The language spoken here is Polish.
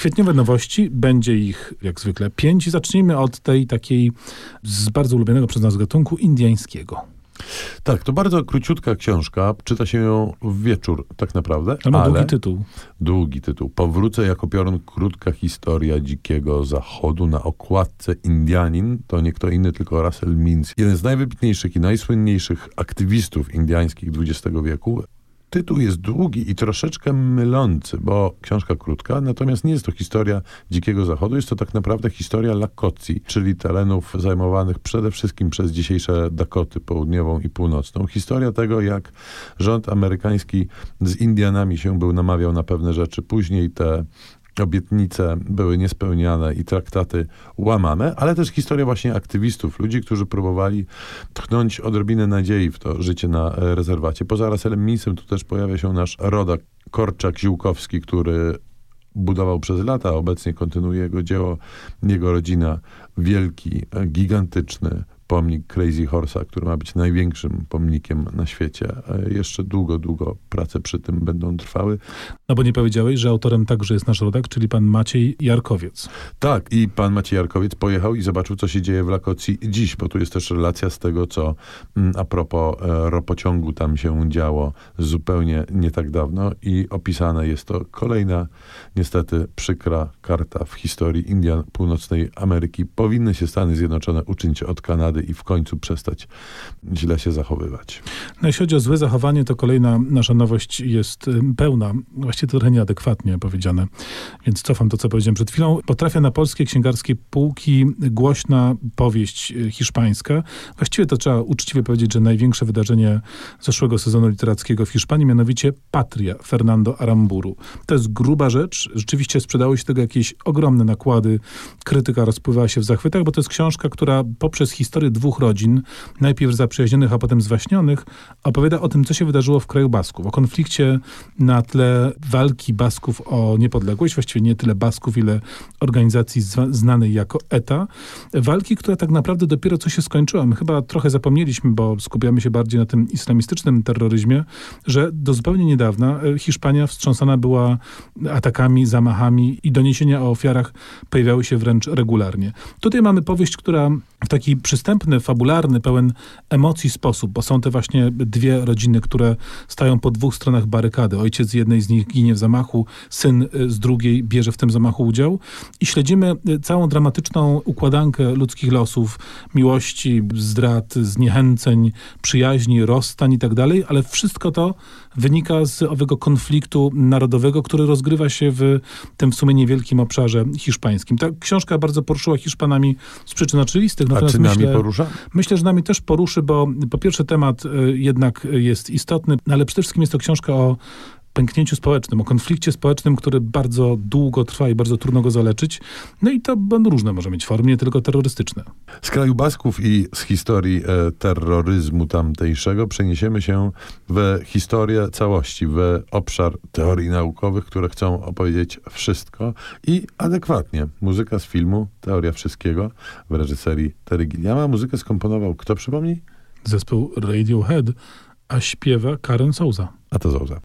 Kwietniowe nowości, będzie ich jak zwykle pięć. Zacznijmy od tej takiej z bardzo ulubionego przez nas gatunku indyjskiego. Tak, to bardzo króciutka książka. Czyta się ją w wieczór, tak naprawdę. Ale ma ale długi tytuł. Długi tytuł. Powrócę jako piorun. Krótka historia dzikiego zachodu. Na okładce Indianin. To nie kto inny, tylko Russell Means. Jeden z najwybitniejszych i najsłynniejszych aktywistów indiańskich XX wieku. Tytuł jest długi i troszeczkę mylący, bo książka krótka, natomiast nie jest to historia Dzikiego Zachodu, jest to tak naprawdę historia Lakocji, czyli terenów zajmowanych przede wszystkim przez dzisiejsze Dakoty południową i północną. Historia tego, jak rząd amerykański z Indianami się był namawiał na pewne rzeczy, później te obietnice były niespełniane i traktaty łamane, ale też historia właśnie aktywistów, ludzi, którzy próbowali tchnąć odrobinę nadziei w to życie na e, rezerwacie. Poza Russellem Minsem tu też pojawia się nasz rodak Korczak-Ziółkowski, który budował przez lata, obecnie kontynuuje jego dzieło, jego rodzina, wielki, e, gigantyczny pomnik Crazy Horse'a, który ma być największym pomnikiem na świecie. E, Jeszcze długo, długo prace przy tym będą trwały. No bo nie powiedziałeś, że autorem także jest nasz rodak, czyli pan Maciej Jarkowiec. Tak, i pan Maciej Jarkowiec pojechał i zobaczył, co się dzieje w Lakocji dziś, bo tu jest też relacja z tego, co mm, a propos e, ropociągu tam się działo zupełnie nie tak dawno i opisane jest to kolejna, niestety przykra karta w historii Indian Północnej Ameryki. Powinny się Stany Zjednoczone uczynić od Kanady i w końcu przestać źle się zachowywać. No jeśli chodzi o złe zachowanie, to kolejna nasza nowość jest pełna, właściwie trochę nieadekwatnie powiedziane, więc cofam to, co powiedziałem przed chwilą. Potrafia na polskie księgarskie półki głośna powieść y, hiszpańska. Właściwie to trzeba uczciwie powiedzieć, że największe wydarzenie zeszłego sezonu literackiego w Hiszpanii, mianowicie Patria Fernando Aramburu. To jest gruba rzecz. Rzeczywiście sprzedały się tego jakieś ogromne nakłady. Krytyka rozpływała się w zachwytach, bo to jest książka, która poprzez historię dwóch rodzin, najpierw zaprzyjaźnionych, a potem zwaśnionych, opowiada o tym, co się wydarzyło w kraju Basków, o konflikcie na tle walki Basków o niepodległość, właściwie nie tyle Basków, ile organizacji znanej jako ETA. Walki, która tak naprawdę dopiero co się skończyła. My chyba trochę zapomnieliśmy, bo skupiamy się bardziej na tym islamistycznym terroryzmie, że do zupełnie niedawna e, Hiszpania wstrząsana była atakami, zamachami i doniesienia o ofiarach pojawiały się wręcz regularnie. Tutaj mamy powieść, która w taki przystępny, fabularny, pełen emocji sposób, bo są te właśnie dwie rodziny, które stają po dwóch stronach barykady. Ojciec z jednej z nich ginie w zamachu, syn y, z drugiej bierze w tym zamachu udział i śledzimy y, całą dramatyczną układankę ludzkich losów, miłości, zdrad, zniechęceń, przyjaźni, rozstań i tak dalej, ale wszystko to wynika z owego konfliktu narodowego, który rozgrywa się w tym w sumie niewielkim obszarze hiszpańskim. Ta książka bardzo poruszyła Hiszpanami z przyczyn oczywistych, A natomiast czy nami myślę, porusza? myślę, że nami też poruszy, bo po pierwsze temat y, jednak jest istotny, no ale przede wszystkim jest to książka o pęknięciu społecznym, o konflikcie społecznym, który bardzo długo trwa i bardzo trudno go zaleczyć. No i to będą różne może mieć formy, nie tylko terrorystyczne. Z kraju Basków i z historii e, terroryzmu tamtejszego przeniesiemy się w historię całości, w obszar teorii naukowych, które chcą opowiedzieć wszystko i adekwatnie. Muzyka z filmu Teoria Wszystkiego w reżyserii Terry Gilliama. Muzykę skomponował kto, przypomnij? Zespół Radiohead, a śpiewa Karen Souza. A to Zouza.